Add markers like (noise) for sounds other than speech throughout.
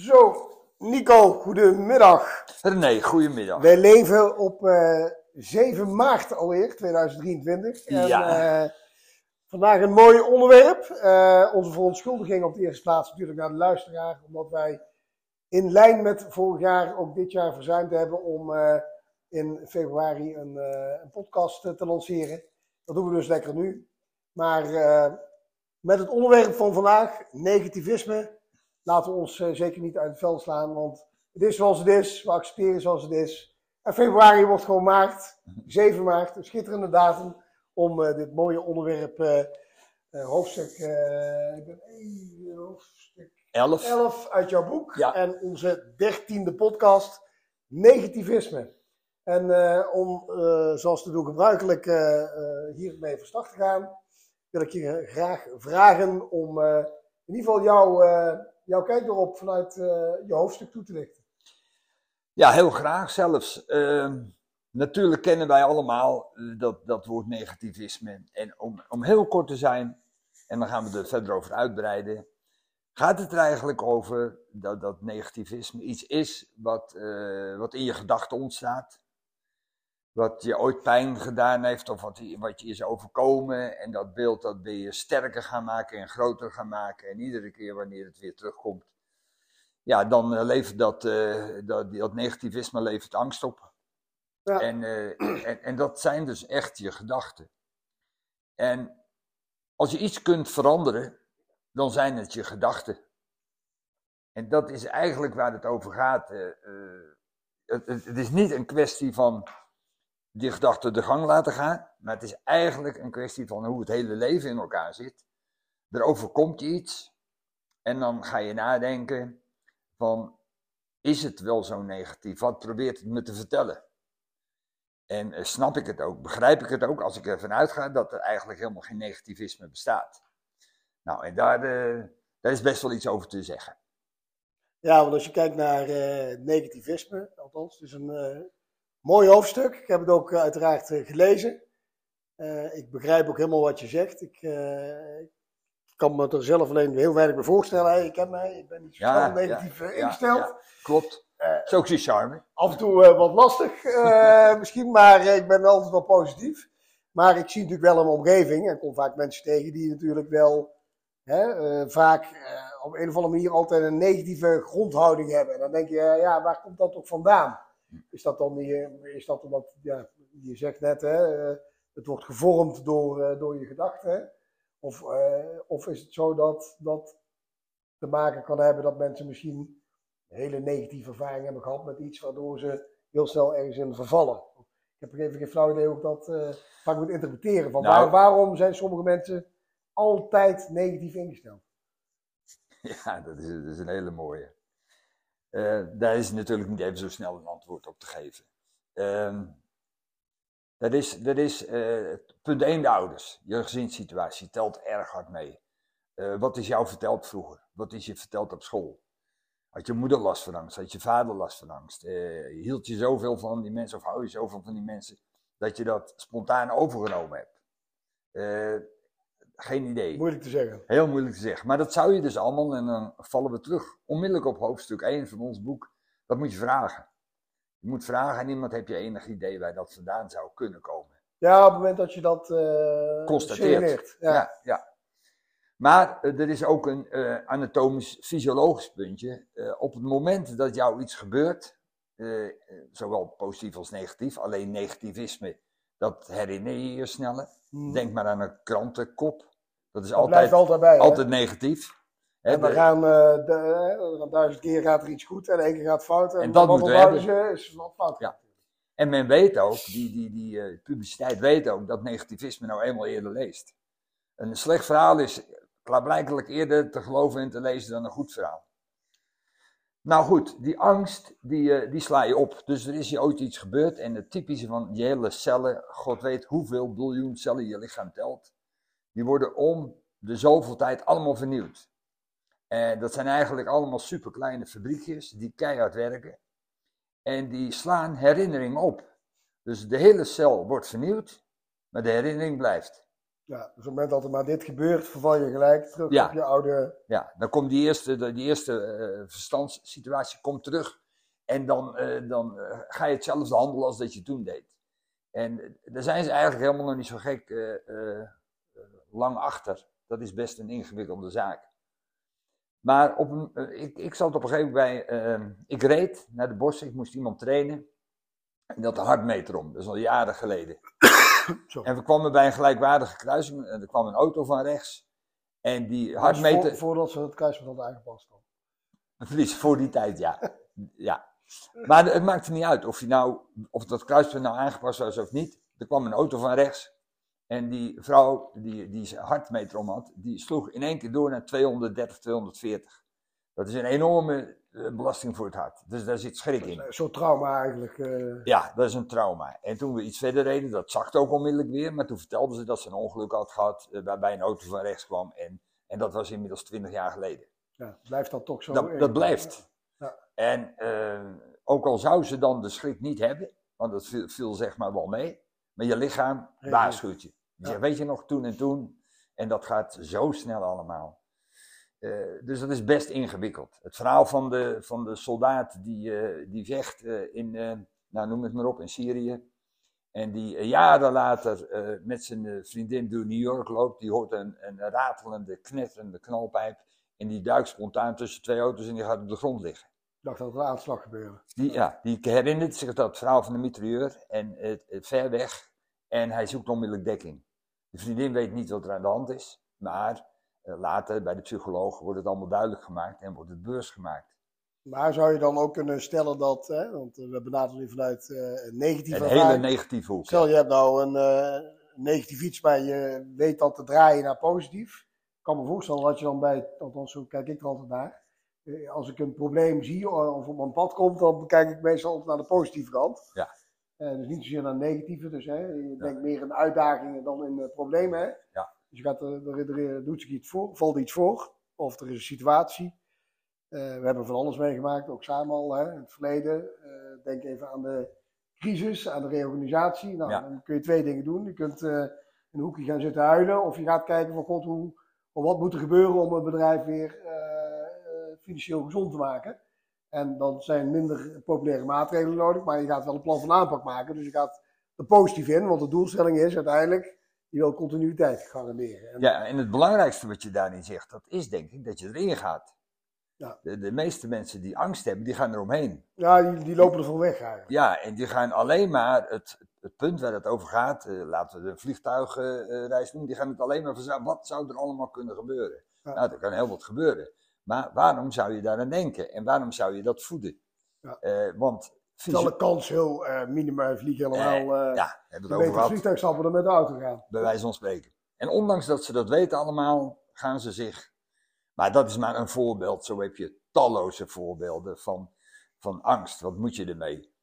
Zo, Nico, goedemiddag. René, goedemiddag. Wij leven op eh 7 maart alweer, 2023. En, Ja. eh, vandaag een mooi onderwerp. Eh, onze verontschuldiging op de eerste plaats natuurlijk naar de luisteraar. Omdat wij in lijn met vorig jaar ook dit jaar verzuimd hebben om eh, in februari een, eh, een podcast eh, te lanceren. Dat doen we dus lekker nu. Maar eh, met het onderwerp van vandaag, negativisme, laten we ons eh, zeker niet uit het veld slaan. Want het is zoals het is, we accepteren zoals het is. En februari wordt gewoon maart, 7 maart, een schitterende datum om eh, dit mooie onderwerp, eh, hoofdstuk, eh, ik ben hoofdstuk 11. 11 uit jouw boek. Ja. En onze dertiende podcast, negativisme. En om, zoals te doen gebruikelijk, hiermee van start te gaan, wil ik je graag vragen om in ieder geval jouw, jouw kijk erop vanuit eh, je hoofdstuk toe te lichten. Ja, heel graag zelfs. Ehm, natuurlijk kennen wij allemaal eh, dat, dat woord negativisme. En om, om heel kort te zijn, en dan gaan we er verder over uitbreiden, gaat het er eigenlijk over dat, dat negativisme iets is wat, eh, wat in je gedachten ontstaat. Wat je ooit pijn gedaan heeft of wat, je- wat je is overkomen. En dat beeld dat wil je sterker gaan maken en groter gaan maken. En iedere keer wanneer het weer terugkomt, ja, dan eh, levert dat, eh, dat, dat negativisme levert angst op. Ja. En, eh, en, en dat zijn dus echt je gedachten. En als je iets kunt veranderen, dan zijn het je gedachten. En dat is eigenlijk waar het over gaat. het, het is niet een kwestie van die gedachten de gang laten gaan, maar het is eigenlijk een kwestie van hoe het hele leven in elkaar zit. Er overkomt je iets en dan ga je nadenken van, is het wel zo negatief? Wat probeert het me te vertellen? En eh, snap ik het ook, begrijp ik het ook als ik ervan uitga dat er eigenlijk helemaal geen negativisme bestaat. Nou, en daar, eh, daar is best wel iets over te zeggen. Ja, want als je kijkt naar eh, negativisme, althans, is een mooi hoofdstuk. Ik heb het ook eh, uiteraard eh, gelezen. Eh, ik begrijp ook helemaal wat je zegt. Ik, ik kan me er zelf alleen heel weinig bij voorstellen. Hey, ik ken mij, ik ben niet zo Ja, negatief ja, ingesteld. ja. Klopt. Eh, Is ook zijn charme. af en toe wat lastig (laughs) misschien, maar ik ben altijd wel positief. Maar ik zie natuurlijk wel een omgeving en ik kom vaak mensen tegen die natuurlijk wel hè, vaak op een of andere manier altijd een negatieve grondhouding hebben. En dan denk je, ja, waar komt dat toch vandaan? Is dat dan die, eh, is dat omdat, ja, je zegt net, hè, eh, het wordt gevormd door, eh, door je gedachten? Of, of is het zo dat dat te maken kan hebben dat mensen misschien een hele negatieve ervaring hebben gehad met iets waardoor ze heel snel ergens in vervallen. Ik heb even geen flauw idee hoe ik dat vaak moet interpreteren. Van Nou. waar- waarom zijn sommige mensen altijd negatief ingesteld? (laughs) Ja, dat is, dat is een hele mooie. Eh, daar is natuurlijk niet even zo snel een antwoord op te geven. Ehm dat is, dat is eh, punt 1 de ouders. Je gezinssituatie telt erg hard mee. Eh, wat is jou verteld vroeger? Wat is je verteld op school? Had je moeder last van angst? Had je vader last van angst? Hield je zoveel van die mensen of hou je zoveel van die mensen dat je dat spontaan overgenomen hebt? Geen idee. Moeilijk te zeggen. Heel moeilijk te zeggen. Maar dat zou je dus allemaal, en dan vallen we terug onmiddellijk op hoofdstuk 1 van ons boek. Dat moet je vragen. Je moet vragen aan iemand, heb je enig idee waar dat vandaan zou kunnen komen? Ja, op het moment dat je dat eh Constateert. Ja. Ja, ja. Maar eh, er is ook een eh, anatomisch-fysiologisch puntje. Eh, op het moment dat jou iets gebeurt, zowel positief als negatief, alleen negativisme, dat herinner je je sneller. Hmm. Denk maar aan een krantenkop. Dat is Dat altijd, blijft altijd bij. altijd negatief. En de- gaan de, dan duizend keer gaat er iets goed en één keer gaat fout. En, En dat moeten we is wat fout. Ja. En men weet ook, die, die, die eh, publiciteit weet ook, dat negativisme nou eenmaal eerder leest. Een slecht verhaal is klaarblijkelijk eerder te geloven en te lezen dan een goed verhaal. Nou goed, die angst, die, die sla je op. Dus er is je ooit iets gebeurd en het typische van je hele cellen, God weet hoeveel biljoen cellen je lichaam telt, die worden om de zoveel tijd allemaal vernieuwd. En dat zijn eigenlijk allemaal superkleine fabriekjes die keihard werken. En die slaan herinneringen op. Dus de hele cel wordt vernieuwd, maar de herinnering blijft. Ja, dus op het moment dat er maar dit gebeurt, verval je gelijk terug Ja. op je oude... Ja, dan komt die eerste, die eerste eh, verstandssituatie komt terug. En dan, eh, dan eh, ga je hetzelfde handelen als dat je toen deed. En daar zijn ze eigenlijk helemaal nog niet zo gek lang achter. Dat is best een ingewikkelde zaak. Maar op een, eh, ik, ik zat op een gegeven moment bij, eh, ik reed naar de bossen, ik moest iemand trainen. En dat de hartmeter om, dat is al jaren geleden. (coughs) Sorry. En we kwamen bij een gelijkwaardige kruising en er kwam een auto van rechts. En die Dat hartmeter... voor- voordat ze het kruispunt hadden aangepast. Dan. Precies, voor die tijd, ja. (laughs) ja. Maar het maakte niet uit of, je nou, of dat kruispunt nou aangepast was of niet. Er kwam een auto van rechts. En die vrouw die, die zijn hartmeter om had, die sloeg in één keer door naar 230, 240. Dat is een enorme eh, belasting voor het hart. Dus daar zit schrik in. Soort trauma eigenlijk. eh. Ja, dat is een trauma. En toen we iets verder reden, dat zakte ook onmiddellijk weer. Maar toen vertelden ze dat ze een ongeluk had gehad eh, waarbij een auto van rechts kwam. En, en dat was inmiddels 20 jaar geleden. ja, blijft dat toch zo? Dat, dat blijft. Ja. En ook al zou ze dan de schrik niet hebben, want dat viel, viel zeg maar wel mee, maar je lichaam waarschuwt je. Die zegt, weet je nog, toen en toen. En dat gaat zo snel allemaal. Eh, dus dat is best ingewikkeld. Het verhaal van de, van de soldaat die, eh, die vecht eh, in, nou noem het maar op, in Syrië. En die jaren later met zijn vriendin door New York loopt. Die hoort een, een ratelende, knetterende knalpijp. En die duikt spontaan tussen twee auto's en die gaat op de grond liggen. Ik dacht dat er een aanslag gebeurde. Die, ja, die herinnert zich dat verhaal van de mitrailleur en ver weg. En hij zoekt onmiddellijk dekking. De vriendin weet niet wat er aan de hand is. Maar eh, later bij de psycholoog wordt het allemaal duidelijk gemaakt en wordt het beurs gemaakt. Maar zou je dan ook kunnen stellen dat, hè, want we benaderen nu vanuit eh, een negatieve Een hele negatieve hoek. Stel je hebt nou een eh, negatief iets, maar je weet dat te draaien naar positief. Ik kan me voorstellen dat je dan bij, althans zo kijk ik er altijd naar. Als ik een probleem zie of op mijn pad komt, dan kijk ik meestal naar de positieve kant. Ja. Eh, dus niet zozeer naar negatieve. Dus hè, je denkt meer in uitdagingen dan in eh, problemen. Hè? Ja. Dus je gaat, er, er, er doet zich iets voor, valt iets voor, of er is een situatie. Eh, we hebben van alles meegemaakt, ook samen al hè, in het verleden. Eh, denk even aan de crisis, aan de reorganisatie. Nou, Ja. dan kun je twee dingen doen. Je kunt eh, in een hoekje gaan zitten huilen, of je gaat kijken van god, hoe, of wat moet er gebeuren om het bedrijf weer eh, eh, financieel gezond te maken. En dan zijn minder populaire maatregelen nodig, maar je gaat wel een plan van aanpak maken. Dus je gaat er positief in, want de doelstelling is uiteindelijk, je wil continuïteit garanderen. En Ja, en het belangrijkste wat je daarin zegt, dat is denk ik dat je erin gaat. Ja. De, de meeste mensen die angst hebben, die gaan eromheen. ja, die, die lopen er van weg eigenlijk. Ja, en die gaan alleen maar het, het punt waar het over gaat, eh, laten we de vliegtuigreis noemen, die gaan het alleen maar van wat zou er allemaal kunnen gebeuren. Ja. Nou, er kan heel wat gebeuren. Maar waarom zou je daaraan denken? En waarom zou je dat voeden? Ja. Eh, want Terwijl de kans heel eh minimaal vliegen helemaal. eh ja, we hebben je het over vliegtuig dan met de auto gaan. bij wijze van spreken. En ondanks dat ze dat weten allemaal, gaan ze zich. Maar dat is maar een voorbeeld. Zo heb je talloze voorbeelden van, van angst. Wat moet je ermee?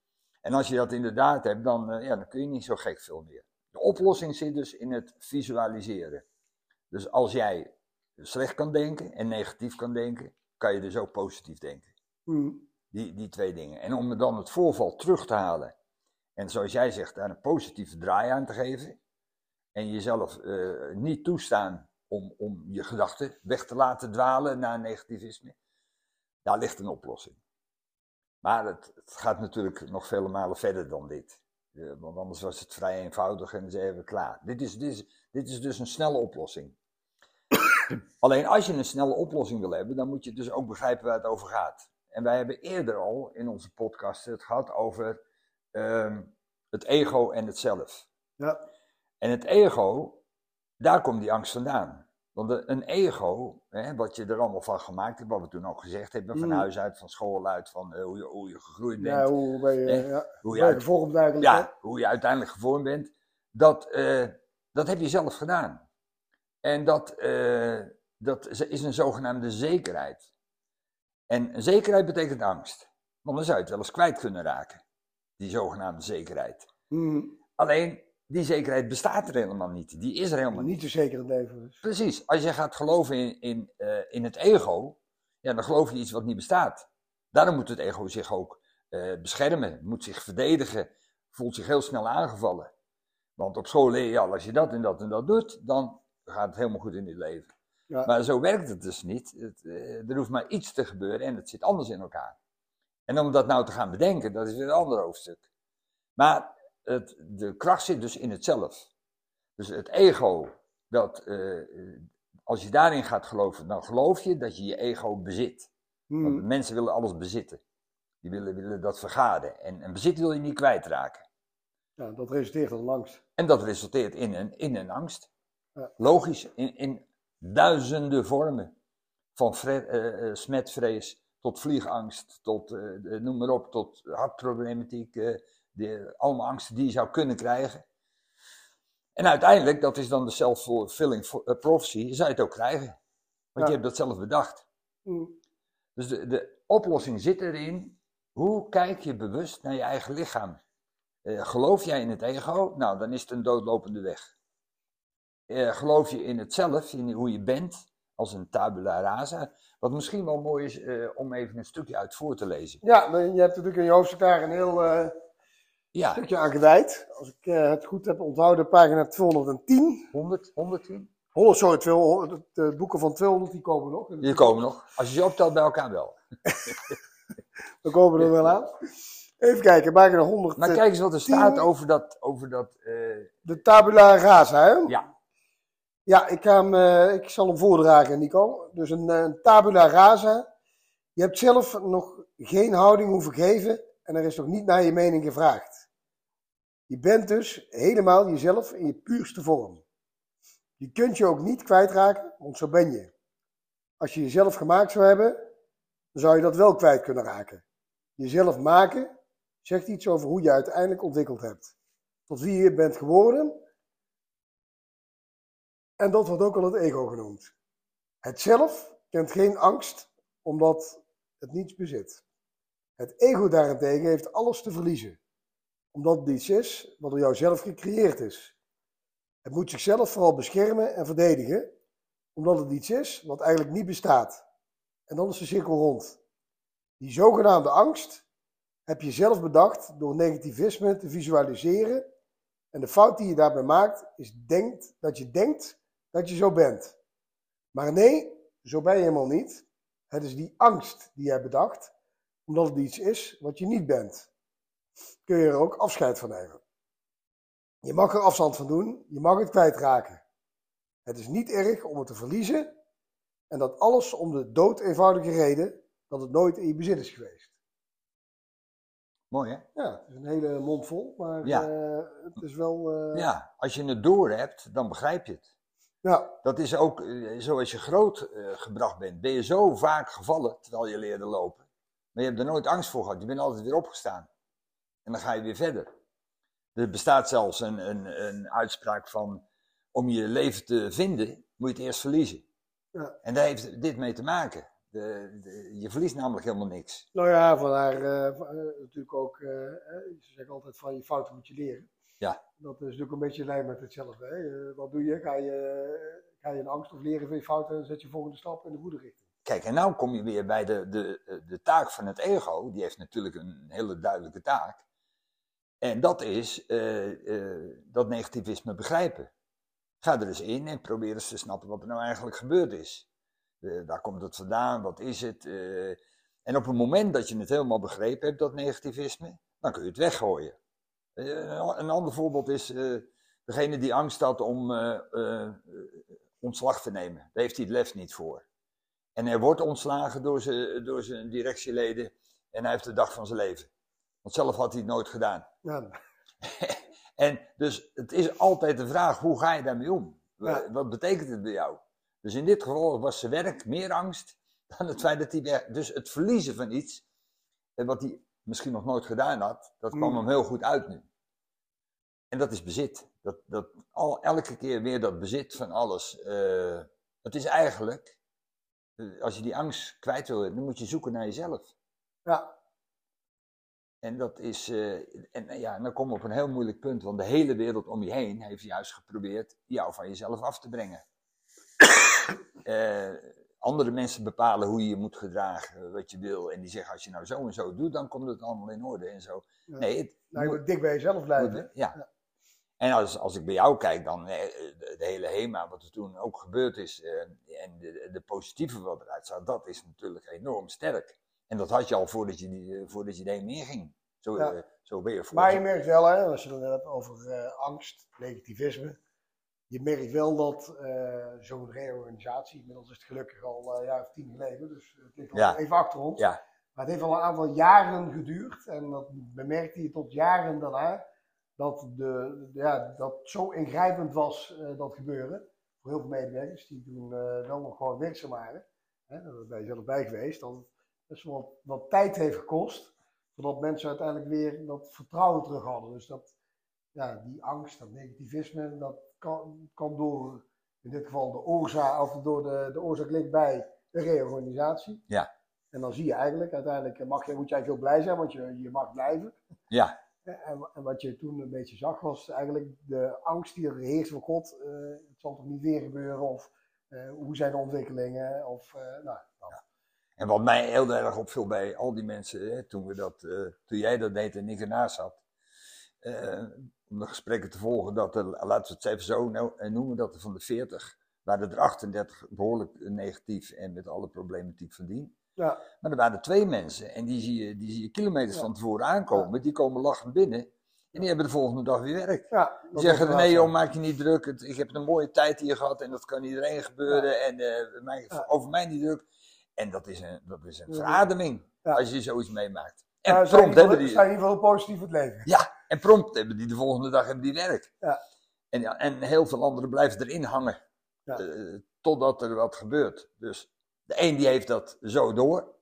En als je dat inderdaad hebt, dan, ja, dan kun je niet zo gek veel meer. De oplossing zit dus in het visualiseren. Dus als jij slecht kan denken en negatief kan denken, kan je dus ook positief denken. Hm. Die, die twee dingen. En om dan het voorval terug te halen. En zoals jij zegt, daar een positieve draai aan te geven. En jezelf eh, niet toestaan om, om je gedachten weg te laten dwalen naar negativisme. Daar ligt een oplossing. Maar het, het gaat natuurlijk nog vele malen verder dan dit. Eh, want anders was het vrij eenvoudig en zijn we klaar. Dit is, dit, is, dit is dus een snelle oplossing. Alleen als je een snelle oplossing wil hebben, dan moet je dus ook begrijpen waar het over gaat. En wij hebben eerder al in onze podcast het gehad over ehm, het ego en het zelf. Ja. En het ego, daar komt die angst vandaan. Want een ego, hè, wat je er allemaal van gemaakt hebt, wat we toen ook gezegd hebben, van Mm. huis uit, van school uit, van eh, hoe, je, hoe je gegroeid bent, Ja, hoe ben je, ja, hoe je ben je uit, gevormd eigenlijk? hè? hoe je uiteindelijk gevormd bent, dat, eh, dat heb je zelf gedaan. En dat, eh, dat is- een zogenaamde zekerheid. En zekerheid betekent angst. Want dan zou je het wel eens kwijt kunnen raken, die zogenaamde zekerheid. Hm. Alleen, die zekerheid bestaat er helemaal niet. Die is er helemaal niet. niet te zeker in leven. Dus. Precies, als je gaat geloven in, in, eh, in het ego, ja, dan geloof je iets wat niet bestaat. Daarom moet het ego zich ook eh, beschermen, moet zich verdedigen, voelt zich heel snel aangevallen. Want op school leer je al, als je dat en dat en dat doet, dan gaat het helemaal goed in je leven. Ja. Maar zo werkt het dus niet. Het, eh, er hoeft maar iets te gebeuren en het zit anders in elkaar. En om dat nou te gaan bedenken, dat is weer een ander hoofdstuk. Maar het, de kracht zit dus in het zelf. Dus het ego, dat, eh, als je daarin gaat geloven, dan geloof je dat je je ego bezit. Want Hmm. mensen willen alles bezitten. Die willen, willen dat vergaden. En, en bezit wil je niet kwijtraken. Ja, dat resulteert dan langs. En dat resulteert in een, in een angst. Logisch, in, in duizenden vormen. Van eh, eh, smetvrees tot vliegangst, tot eh, noem maar op, tot hartproblematiek. eh, de, allemaal angsten die je zou kunnen krijgen. En uiteindelijk, dat is dan de self-fulfilling prophecy, zou je het ook krijgen. Want Ja. je hebt dat zelf bedacht. Hmm. Dus de, de oplossing zit erin. Hoe kijk je bewust naar je eigen lichaam? Geloof jij in het ego? Nou, dan is het een doodlopende weg. Eh, geloof je in het zelf, in hoe je bent, als een tabula rasa? Wat misschien wel mooi is eh, om even een stukje uit voor te lezen. Ja, je hebt natuurlijk in je hoofdstuk daar een heel eh, Ja, stukje aan gewijd. Als ik het goed heb onthouden, pagina 210. 100, 110? 100, sorry, 200, de boeken van 200 die komen nog. Die komen nog. Als je ze optelt bij elkaar wel. (laughs) We komen er wel aan. Even kijken, pagina 100. Maar kijk eens wat er staat over dat. Over dat De tabula rasa, hè? ja, Ja, ik, ga hem, eh, ik zal hem voordragen, Nico. Dus een, eh, een tabula rasa. Je hebt zelf nog geen houding hoeven geven en er is nog niet naar je mening gevraagd. Je bent dus helemaal jezelf in je puurste vorm. Je kunt je ook niet kwijtraken, want zo ben je. Als je jezelf gemaakt zou hebben, dan zou je dat wel kwijt kunnen raken. Jezelf maken zegt iets over hoe je uiteindelijk ontwikkeld hebt. Tot wie je bent geworden en dat wordt ook al het ego genoemd. Het zelf kent geen angst, omdat het niets bezit. Het ego daarentegen heeft alles te verliezen, omdat het iets is wat door jou zelf gecreëerd is. Het moet zichzelf vooral beschermen en verdedigen, omdat het iets is wat eigenlijk niet bestaat. En dan is de cirkel rond. Die zogenaamde angst heb je zelf bedacht door negativisme te visualiseren. En de fout die je daarbij maakt, is denkt, dat je denkt dat je zo bent. Maar nee, zo ben je helemaal niet. Het is die angst die je hebt bedacht, omdat het iets is wat je niet bent. Kun je er ook afscheid van nemen. Je mag er afstand van doen, je mag het kwijtraken. Het is niet erg om het te verliezen en dat alles om de dood eenvoudige reden dat het nooit in je bezit is geweest. mooi hè? Ja, het is een hele mond vol, maar Ja. eh, het is wel... eh, Ja, als je het door hebt, dan begrijp je het. Ja, Dat is ook eh, zoals je groot eh, gebracht bent. Ben je zo vaak gevallen terwijl je leerde lopen. Maar je hebt er nooit angst voor gehad. Je bent altijd weer opgestaan. En dan ga je weer verder. Er bestaat zelfs een, een, een uitspraak van: om je leven te vinden, moet je het eerst verliezen. Ja. En daar heeft dit mee te maken. De, de- je verliest namelijk helemaal niks. Nou ja, vandaar van- eh, natuurlijk ook, eh, ze zeggen altijd van je fouten moet je leren. Ja. Dat is natuurlijk een beetje lijn met hetzelfde. Hè? Wat doe je? Ga, je? ga je in angst of leren van je fouten en zet je volgende stap in de goede richting. Kijk, en nou kom je weer bij de, de, de taak van het ego. Die heeft natuurlijk een hele duidelijke taak. En dat is eh, eh, dat negativisme begrijpen. Ga er eens in en probeer eens te snappen wat er nou eigenlijk gebeurd is. Eh, waar komt het vandaan? Wat is het? En op het moment dat je het helemaal begrepen hebt, dat negativisme, dan kun je het weggooien. Eh, een ander voorbeeld is eh, degene die angst had om eh, ontslag te nemen. Daar heeft hij het lef niet voor. En hij wordt ontslagen door zijn, door zijn directieleden en hij heeft de dag van zijn leven. Want zelf had hij het nooit gedaan. Ja, (laughs) En dus het is altijd de vraag, hoe ga je daarmee om? Ja. Wat betekent het bij jou? Dus in dit geval was zijn werk meer angst dan het feit dat hij... weg- Dus het verliezen van iets, wat hij misschien nog nooit gedaan had, dat kwam Mm. hem heel goed uit nu. En dat is bezit. Dat, dat al, elke keer weer dat bezit van alles. eh, het is eigenlijk, eh, als je die angst kwijt wil, dan moet je zoeken naar jezelf. ja, En dat is, eh, en ja, en dan kom je op een heel moeilijk punt, want de hele wereld om je heen heeft juist geprobeerd jou van jezelf af te brengen. (coughs) Eh, andere mensen bepalen hoe je je moet gedragen, wat je wil, en die zeggen als je nou zo en zo doet, dan komt het allemaal in orde en zo. Ja. Nee, het nou, je moet- moet dik bij jezelf blijven. moet- ja. En als, als ik bij jou kijk, dan eh, de, de hele HEMA, wat er toen ook gebeurd is, eh, en de, de positieve wat eruit zat, dat is natuurlijk enorm sterk. En dat had je al voordat je, die, eh, voordat je daarheen ging. Zo, Ja. eh, zo ben je voor. Maar je merkt wel, hè, als je het hebt over eh, angst, negativisme. Je merkt wel dat eh, zo'n reorganisatie, inmiddels is het gelukkig al een jaar of tien geleden, dus het ligt al Ja. even achter ons. Ja, Maar het heeft al een aantal jaren geduurd en dat bemerkte je tot jaren daarna. Dat, de, ja, dat zo ingrijpend was eh, dat gebeuren. Voor heel veel medewerkers die toen eh, wel nog gewoon werkzaam waren. Hè, daar ben je zelf bij geweest. Dat het best wel wat, wat tijd heeft gekost. Voordat mensen uiteindelijk weer dat vertrouwen terug hadden. Dus dat, ja, die angst, dat negativisme, dat kan, kan door in dit geval de oorzaak, of door de, de oorzaak ligt bij de reorganisatie. Ja. En dan zie je eigenlijk, uiteindelijk mag je, moet jij heel blij zijn, want je, je mag blijven. ja, En, en wat je toen een beetje zag, was eigenlijk de angst die er heerst van God, eh, het zal toch niet weer gebeuren, of eh, hoe zijn de ontwikkelingen, of eh, nou, dat. En wat mij heel erg opviel bij al die mensen, hè, toen, we dat, toen jij dat deed en ik ernaast zat, om de gesprekken te volgen, dat er, laten we het even zo eh, noemen, dat er van de 40 waren er 38 behoorlijk eh, negatief en met alle problematiek van dien. Ja, Maar er waren twee mensen en die zie je, die zie je kilometers Ja. van tevoren aankomen, die komen lachend binnen en die hebben de volgende dag weer werk. ja, Die zeggen, nee joh, maak je niet druk, ik heb een mooie tijd hier gehad en dat kan iedereen gebeuren en Ja. over mij niet druk. En dat is een, dat is een verademing als je zoiets meemaakt. En prompt hebben die, zijn in ieder geval positief het leven. ja, en prompt hebben die de volgende dag hebben die werk. Ja. En, ja, en heel veel anderen blijven erin hangen. Ja. eh, totdat er wat gebeurt. Dus de een die heeft dat zo door.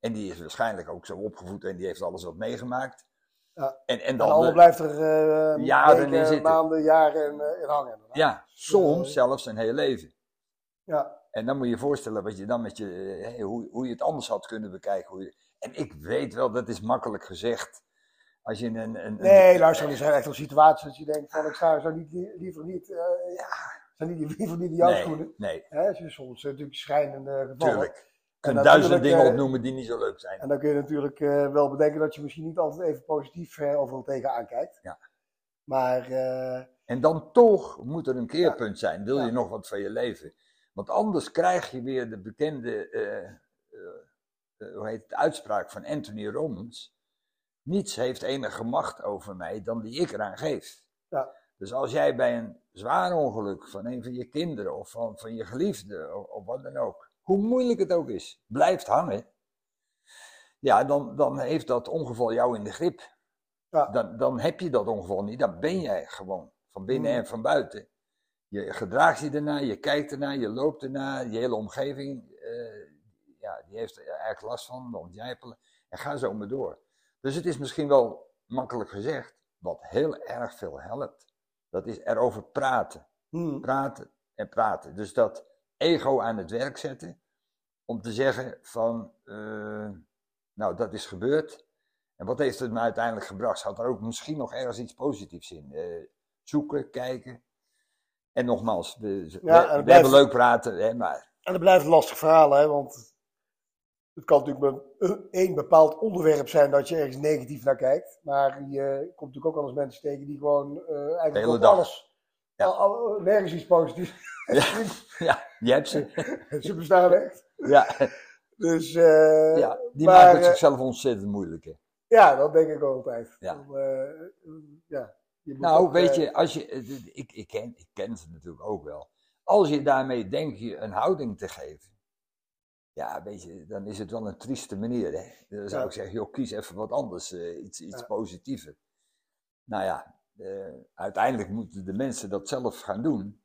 En die is waarschijnlijk ook zo opgevoed en die heeft alles wat meegemaakt. Ja. En, en dan, de- blijft er Jaren in weken, zitten. maanden, jaren in, eh, in hangen. ja, soms zelfs een heel leven. Ja, En dan moet je je voorstellen wat je dan met je, hoe, hoe je het anders had kunnen bekijken. Hoe je, en ik weet wel, dat is makkelijk gezegd. Als je een. een, een nee, luister, er zijn echt wel situaties dat je denkt van ik zou, zou niet, li- liever niet, eh zou niet, (laughs) liever niet in jouw nee, schoenen. nee, Hè, soms eh, natuurlijk schrijnende gevallen. tuurlijk. Je En kunt duizend dingen eh, opnoemen die niet zo leuk zijn. En dan kun je natuurlijk wel bedenken dat je misschien niet altijd even positief eh, overal tegenaan kijkt. Ja. Maar En dan toch moet er een keerpunt zijn. Wil Ja. je nog wat van je leven? Want anders krijg je weer de bekende, hoe heet het, uitspraak van Anthony Robbins. Niets heeft enige macht over mij dan die ik eraan geef. Ja. Dus als jij bij een zwaar ongeluk van een van je kinderen of van, van je geliefde of, of wat dan ook, hoe moeilijk het ook is, blijft hangen, ja, dan, dan heeft dat ongeval jou in de grip. Ja. Dan, dan heb je dat ongeval niet, dan ben jij gewoon, van binnen Mm. en van buiten. Je gedraagt je ernaar, je kijkt ernaar, je loopt ernaar, je hele omgeving, eh, ja, die heeft er eigenlijk last van, de ontjijpelen, en ga zo maar door. Dus het is misschien wel makkelijk gezegd, wat heel erg veel helpt, dat is erover praten hmm, praten en praten. Dus dat ego aan het werk zetten om te zeggen van, eh, nou dat is gebeurd. En wat heeft het me uiteindelijk gebracht? Zat er ook misschien nog ergens iets positiefs in? Eh, zoeken, kijken. En nogmaals, we, we- en het we blijft- hebben leuk praten, hè, maar En dat blijft een lastig verhaal, hè, want het kan natuurlijk één bepaald onderwerp zijn dat je ergens negatief naar kijkt. Maar je komt natuurlijk ook wel eens mensen tegen die gewoon eh eigenlijk op dag. alles, Ja. al- al- nergens iets positiefs. ja, (laughs) je hebt ze. (laughs) Ze bestaan echt. ja, Dus eh, ja, die maar, maken het eh, zichzelf ontzettend moeilijk. Hè. ja, dat denk ik ook altijd. Ja. Dan, ja, je moet Nou, ook, weet je, als je, ik, ik, ken, ik ken ze natuurlijk ook wel. Als je daarmee denkt je een houding te geven, ja, weet je, dan is het wel een trieste manier. Hè? Dan zou Ja. ik zeggen, joh, kies even wat anders, eh, iets, iets Ja. positiever. Nou ja, eh, uiteindelijk moeten de mensen dat zelf gaan doen.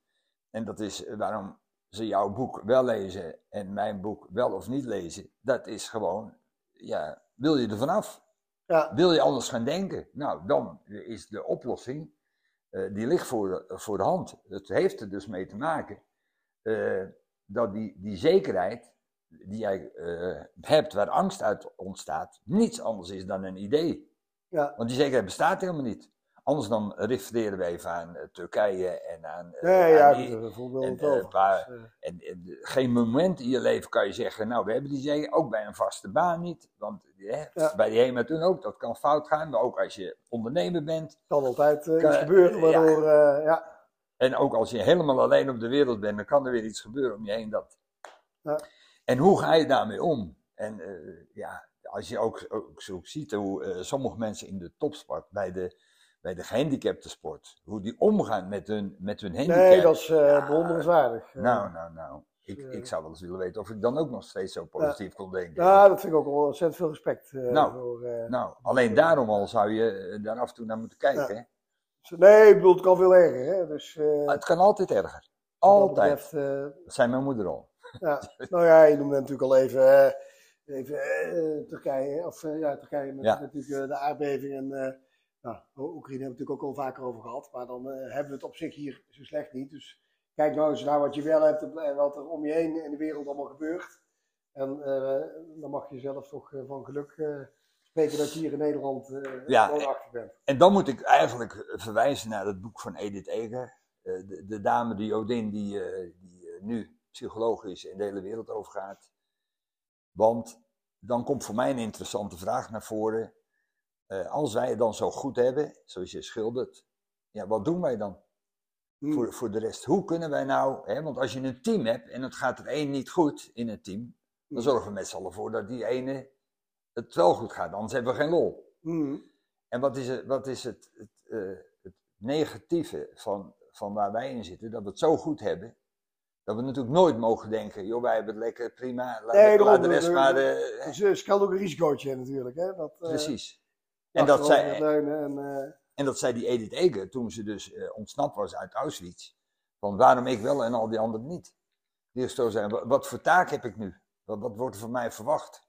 En dat is eh, waarom ze jouw boek wel lezen en mijn boek wel of niet lezen. Dat is gewoon, ja, wil je er vanaf? Ja, Wil je anders gaan denken? Nou, dan is de oplossing, die ligt voor de, voor de hand. Het heeft er dus mee te maken dat die, die zekerheid die jij eh, hebt, waar angst uit ontstaat, niets anders is dan een idee. ja, Want die zekerheid bestaat helemaal niet. anders dan refereren we even aan eh, Turkije en aan. eh, Nee, ja, aan die- goed, voorbeeld en, wel. waar- Dus, en, en geen moment in je leven kan je zeggen, nou we hebben die zee, ook bij een vaste baan niet. Want Ja. bij die HEMA toen ook, dat kan fout gaan. Maar ook als je ondernemer bent. kan altijd Kan- iets gebeuren, waardoor, ja. En ook als je helemaal alleen op de wereld bent, dan kan er weer iets gebeuren om je heen. Dat. Ja. En hoe ga je daarmee om? En eh, ja, als je ook, ook zo ziet hoe eh, sommige mensen in de topsport, bij de, bij de gehandicapte sport, hoe die omgaan met hun, met hun handicap. Nee, dat is Ja. bewonderenswaardig. Nou, nou, nou. Ik, ik zou wel eens willen weten of ik dan ook nog steeds zo positief kon denken. Ja, dat vind ik ook wel ontzettend veel respect Nou. voor. Nou, alleen daarom al zou je daar af en toe naar moeten kijken. Ja. hè. Nee, ik bedoel, het kan veel erger. Hè? Dus, het kan altijd erger. dat Altijd. betreft, eh, Dat zei mijn moeder al. Ja. (laughs) Nou ja, je noemde natuurlijk al even, even eh, Turkije. Of eh, ja, Turkije met, Ja. natuurlijk eh, de aardbeving. En uh, nou, Oekraïne hebben we natuurlijk ook al vaker over gehad. Maar dan hebben we het op zich hier zo slecht niet. Dus kijk nou eens naar wat je wel hebt en wat er om je heen in de wereld allemaal gebeurt. En dan mag je zelf toch van geluk eh, spreken dat je hier in Nederland Ja, woonachtig bent. En dan moet ik eigenlijk verwijzen naar het boek van Edith Eger. De, de dame, die Odin, die, die nu psycholoog is en de hele wereld overgaat. Want dan komt voor mij een interessante vraag naar voren. Eh, als wij het dan zo goed hebben, zoals je schildert, ja, wat doen wij dan Hm. voor, voor de rest? Hoe kunnen wij nou, hè, want als je een team hebt en het gaat er één niet goed in het team, dan Hm. zorgen we met z'n allen voor dat die ene het wel goed gaat, anders hebben we geen lol. Hm. En wat is het, wat is het, het, eh, het negatieve van, van waar wij in zitten? Dat we het zo goed hebben, dat we natuurlijk nooit mogen denken, joh, wij hebben het lekker, prima, laat, Nee, laat de rest eh, maar... eh, Dus er kan ook een risicootje natuurlijk. Hè? Dat, eh, precies. En dat, leunen en, eh, en dat zei die Edith Eger toen ze dus eh, ontsnapt was uit Auschwitz. Van waarom ik wel en al die anderen niet. Die is zo zijn, wat, voor taak heb ik nu? Wat, wat wordt er van mij verwacht?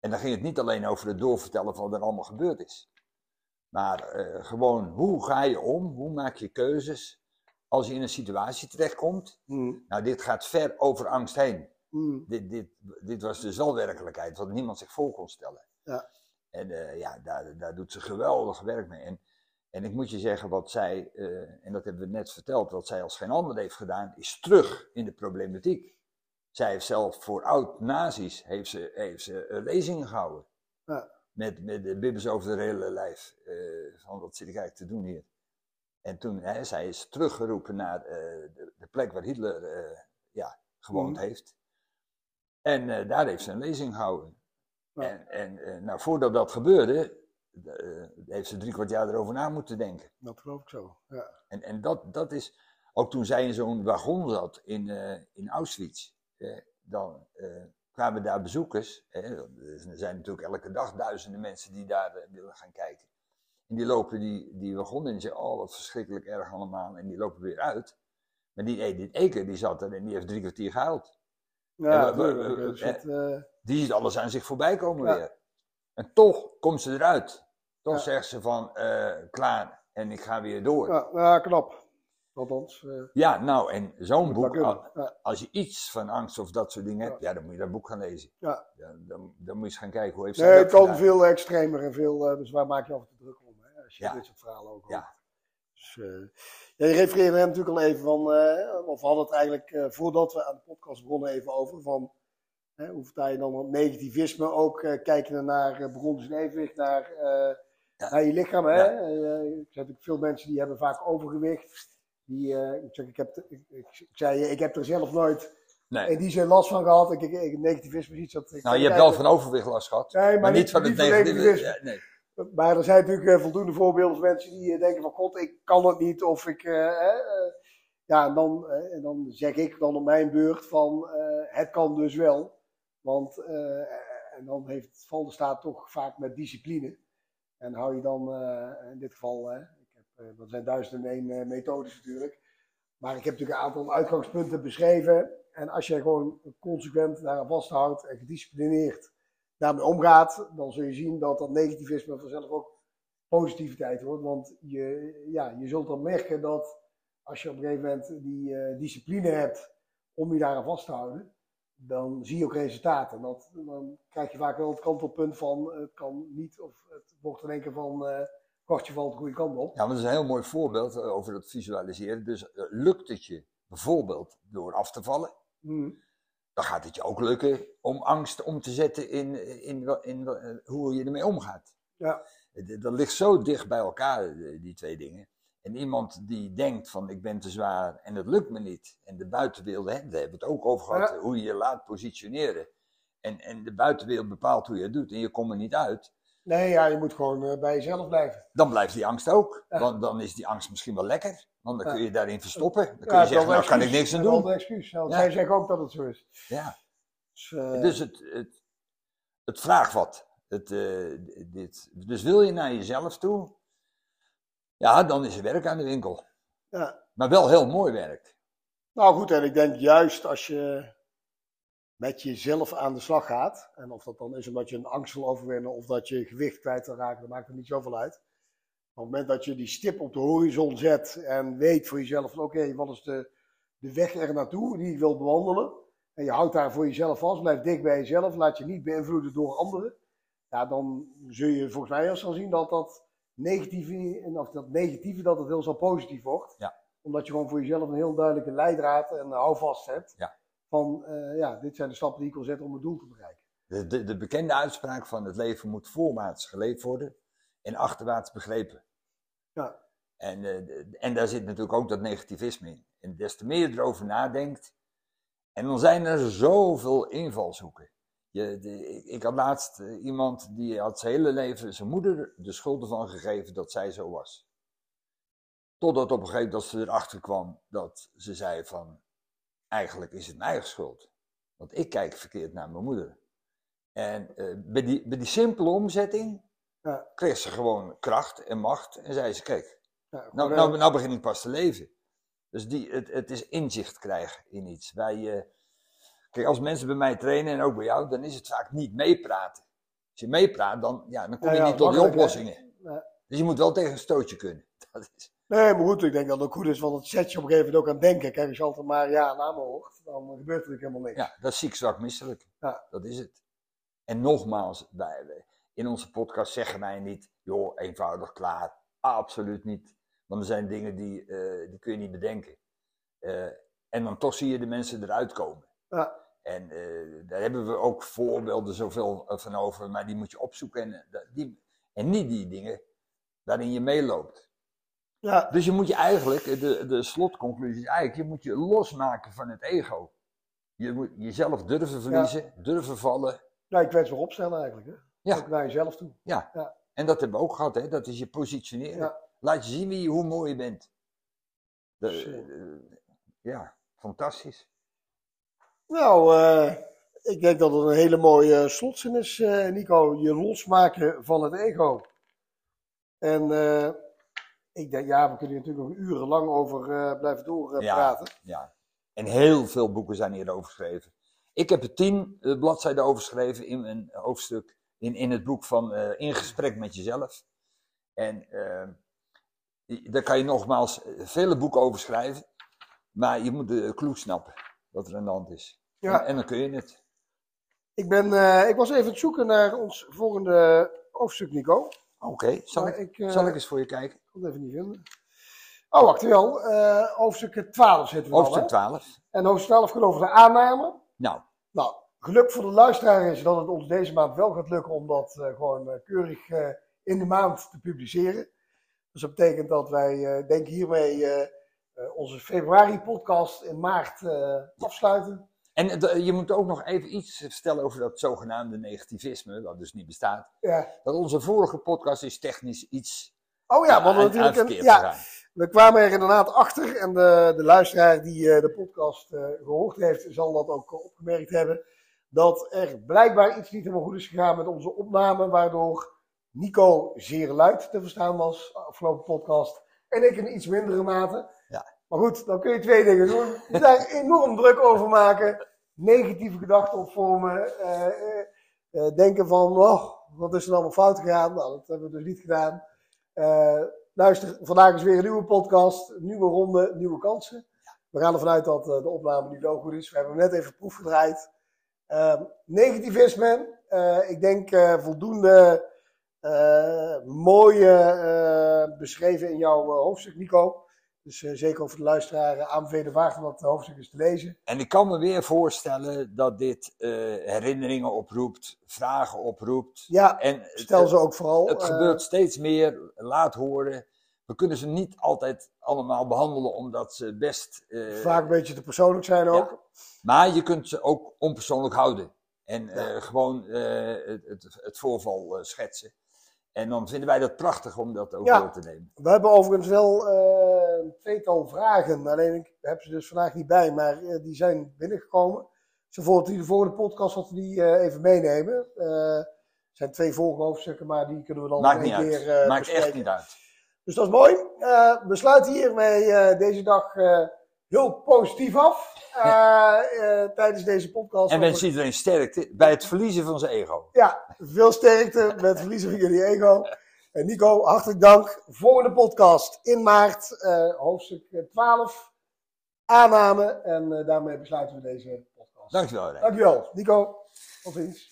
En dan ging het niet alleen over het doorvertellen van wat er allemaal gebeurd is. Maar eh, gewoon, hoe ga je om? Hoe maak je keuzes? Als je in een situatie terechtkomt. hm, Nou, dit gaat ver over angst heen. hm. Dit, dit, dit was dus wel werkelijkheid, wat niemand zich voor kon stellen. Ja. En eh, ja, daar, daar doet ze geweldig werk mee. En, en ik moet je zeggen, wat zij, eh, en dat hebben we net verteld, wat zij als geen ander heeft gedaan, is terug in de problematiek. Zij heeft zelf voor oud-nazi's heeft ze, heeft ze lezingen gehouden. Ja. Met, met de bibbers over de hele lijf. eh, van wat zit ik eigenlijk te doen hier? En toen, hè, zij is teruggeroepen naar eh, de, de plek waar Hitler eh, ja, gewoond Mhm. heeft. En eh, daar heeft ze een lezing gehouden. Ja. En, en nou, voordat dat gebeurde, heeft ze drie kwart jaar erover na moeten denken. Dat geloof ik zo. Ja. En, en dat, dat is, ook toen zij in zo'n wagon zat in, in Auschwitz, dan kwamen daar bezoekers. er zijn natuurlijk elke dag duizenden mensen die daar willen gaan kijken. En die lopen die, die wagon in en zeggen, oh wat verschrikkelijk erg allemaal. En die lopen weer uit. Maar die Edith Eker, die zat er en die heeft drie kwartier gehuild. Ja, we- we- tuurlijk, we- dus eh, Die ziet alles aan zich voorbij komen Ja. weer. En toch komt ze eruit. Toch Ja. zegt ze van, eh, klaar, en ik ga weer door. Ja, ja, ja, knap. Althans. eh, nou, en zo'n boek. Ja, als je iets van angst of dat soort dingen hebt, ja, dan moet je dat boek gaan lezen. ja. Dan, dan, dan moet je eens gaan kijken, hoe heeft Nee, zij het dat kan gedaan? veel extremer en veel. dus waar maak je af en toe druk? Als je Ja. dit soort verhalen ook hoort. Dus, eh, ja, je refereerde hem natuurlijk al even van. eh, of we hadden het eigenlijk eh, voordat we aan de podcast begonnen even over. Van, hoe vertaal je dan negativisme ook? kijken naar uh, begon in evenwicht, naar, Ja. naar je lichaam. Hè? Ja. Zijn natuurlijk veel mensen die hebben vaak overgewicht. Die, ik, zeg, ik, heb, ik, ik, ik zei, ik heb er zelf nooit Nee. in die zin last van gehad. Ik, ik, ik- negativisme is iets dat. ik- Nou, je hebt wel van overwicht last gehad, Nee, maar, niet van het negativisme. Ja, nee. Maar er zijn natuurlijk eh, voldoende voorbeelden van mensen die eh, denken van god, ik kan het niet. Of ik, eh, ja, en dan, en dan zeg ik dan op mijn beurt van het kan dus wel. Want, en dan heeft staat toch vaak met discipline. En hou je dan, in dit geval, ik heb, dat zijn duizenden en één methodes natuurlijk. Maar ik heb natuurlijk een aantal uitgangspunten beschreven. En als je gewoon consequent daaraan vasthoudt en gedisciplineerd daarmee omgaat, dan zul je zien dat dat negativisme vanzelf ook positiviteit wordt. Want je, ja, je zult dan merken dat als je op een gegeven moment die eh, discipline hebt om je daaraan vast te houden, dan zie je ook resultaten. Dat, dan krijg je vaak wel het kantelpunt van het kan niet of het wordt in één keer van eh, kwartje valt de goede kant op. Ja, dat is een heel mooi voorbeeld eh, over dat visualiseren. Dus eh, lukt het je bijvoorbeeld door af te vallen, Hm. Dan gaat het je ook lukken om angst om te zetten in, in, in, in, eh, hoe je ermee omgaat. Ja. Dat ligt zo dicht bij elkaar, eh, die twee dingen. En iemand die denkt van ik ben te zwaar en het lukt me niet. En de buitenwereld, hè, daar hebben we het ook over gehad, Ja. hoe je je laat positioneren. En, en de buitenwereld bepaalt hoe je het doet en je komt er niet uit. Nee, ja, je moet gewoon eh, bij jezelf blijven. Dan blijft die angst ook. Ja. Want dan is die angst misschien wel lekker. Want dan kun je daarin verstoppen. Dan kun je zeggen, dat nou kan ik niks aan. Dat doen. is een excuus. Ja. zij zeggen ook dat het zo is. Ja. Dus, eh, Dus het, het, het vraagt wat. Het, eh, dit. Dus wil je naar jezelf toe, ja, dan is er werk aan de winkel. ja. Maar wel heel mooi werk. Nou goed, en ik denk juist als je met jezelf aan de slag gaat, en of dat dan is omdat je een angst wil overwinnen of dat je gewicht kwijt wil raken, dat maakt er niet zoveel uit. Op het moment dat je die stip op de horizon zet en weet voor jezelf van oké, wat is de, de weg er naartoe die ik wil bewandelen, en je houdt daar voor jezelf vast, blijf dicht bij jezelf, laat je niet beïnvloeden door anderen, ja, dan zul je volgens mij als zien dat dat negatieve, en of dat negatieve dat het heel zo positief wordt. Ja. Omdat je gewoon voor jezelf een heel duidelijke leidraad en houvast hebt. Ja. Van eh, ja, dit zijn de stappen die ik wil zetten om het doel te bereiken. De, de, de bekende uitspraak van het leven moet voorwaarts geleefd worden en achterwaarts begrepen. Ja. En, eh, en daar zit natuurlijk ook dat negativisme in. En des te meer je erover nadenkt, en dan zijn er zoveel invalshoeken. Je, de, ik, had laatst eh, iemand die had zijn hele leven zijn moeder de schuld ervan gegeven dat zij zo was. Totdat op een gegeven moment dat ze erachter kwam dat ze zei van, eigenlijk is het mijn eigen schuld. Want ik kijk verkeerd naar mijn moeder. En eh, bij, die, bij die simpele omzetting Ja. kreeg ze gewoon kracht en macht. En zei ze, kijk, Ja, nou, nou, nou begin ik pas te leven. Dus die, het, het is inzicht krijgen in iets. Wij, eh, kijk, als mensen bij mij trainen en ook bij jou, dan is het vaak niet meepraten. Als je meepraat, dan, ja, dan kom je niet tot die oplossingen. Dus je moet wel tegen een stootje kunnen. (laughs) Dat is, Nee, maar goed, ik denk dat het ook goed is, want het zet je op een gegeven moment ook aan denken. Kijk, als je altijd maar ja en amen hoort, dan gebeurt er natuurlijk helemaal niks. ja, dat is ziek, zwak, misselijk. Ja. Dat is het. En nogmaals, wij- in onze podcast zeggen wij niet, joh, eenvoudig klaar. Absoluut niet. Want er zijn dingen die, eh, die kun je niet bedenken. Eh, en dan toch zie je de mensen eruit komen. Ja. En eh, daar hebben we ook voorbeelden zoveel van over, maar die moet je opzoeken. En, die, en niet die dingen waarin je meeloopt. Ja, Dus je moet je eigenlijk, de, de slotconclusie is eigenlijk, je moet je losmaken van het ego. Je moet jezelf durven verliezen, durven vallen. ja ik kwetsbaar opstellen eigenlijk. Hè? Ja. Ook naar jezelf toe. Ja. Ja. En dat hebben we ook gehad, hè? dat is je positioneren. Ja. Laat je zien wie je, hoe mooi je bent. De- eh, ja, fantastisch. Nou, eh, ik denk dat het een hele mooie slotzin is, eh, Nico. Je losmaken van het ego. En ik denk, ja, we kunnen hier natuurlijk nog urenlang over blijven doorpraten. Ja. En heel veel boeken zijn hierover geschreven. Ik heb er tien bladzijden over geschreven in een hoofdstuk. In, in het boek van eh, In gesprek met jezelf. En eh, daar kan je nogmaals eh, vele boeken over schrijven. Maar je moet de clue snappen. Wat er aan de hand is. Ja. En, en dan kun je het. Ik, ben, ik was even aan het zoeken naar ons volgende hoofdstuk, Nico. Oké, zal, Maar ik, ik, zal ik eens voor je kijken? Ik kon het even niet vinden. Oh, wacht wel. hoofdstuk 12 zitten we Hoofdstuk al, hè? 12. En hoofdstuk 12 gaat over de aanname. Nou, Nou, geluk voor de luisteraar is dat het ons deze maand wel gaat lukken om dat eh, gewoon eh, keurig eh, in de maand te publiceren. Dus dat betekent dat wij, denk hiermee, onze februari-podcast in maart afsluiten. en je moet ook nog even iets vertellen over dat zogenaamde negativisme, wat dus niet bestaat. Ja. Dat onze vorige podcast is technisch iets Oh ja, want natuurlijk een, ja, we kwamen er inderdaad achter. En de, de luisteraar die de podcast eh, gehoord heeft, zal dat ook opgemerkt hebben. Dat er blijkbaar iets niet helemaal goed is gegaan met onze opname, waardoor Nico zeer luid te verstaan was, afgelopen podcast. En ik in iets mindere mate. Ja. Maar goed, dan kun je twee dingen doen. Je daar (laughs) enorm druk over maken. Negatieve gedachten opvormen. eh, eh, eh, denken van, oh, wat is er allemaal fout gegaan? Nou, dat hebben we dus niet gedaan. Eh, luister, vandaag is weer een nieuwe podcast. Nieuwe ronde, nieuwe kansen. We gaan ervan uit dat de opname nu wel goed is. We hebben hem net even proefgedraaid. Negativisme. eh, ik denk eh, voldoende Uh, mooie beschreven in jouw hoofdstuk, Nico. Dus zeker over de luisteraar aanbevelen waard om dat hoofdstuk eens te lezen. En ik kan me weer voorstellen dat dit herinneringen oproept, vragen oproept. Ja, en stel ze ook vooral. Het gebeurt steeds meer, laat horen. We kunnen ze niet altijd allemaal behandelen, omdat ze best... Vaak een beetje te persoonlijk zijn ook. Ja. Maar je kunt ze ook onpersoonlijk houden. En gewoon het, het, het, voorval schetsen. En dan vinden wij dat prachtig om dat ook door te nemen. We hebben overigens wel een tweetal vragen. Alleen ik heb ze dus vandaag niet bij, maar die zijn binnengekomen. Dus voor de volgende podcast dat we die even meenemen. Het zijn twee volgende hoofdstukken, maar die kunnen we dan Maakt niet uit. keer Maakt echt niet uit. Dus dat is mooi. we sluiten hiermee deze dag heel positief af. tijdens deze podcast. En wens iedereen sterkte bij het verliezen van zijn ego. Ja, veel sterkte met het verliezen van jullie ego. En Nico, hartelijk dank. Volgende podcast in maart, hoofdstuk 12, aanname. En daarmee besluiten we deze podcast. Dankjewel. Dankjewel. Nico, tot ziens.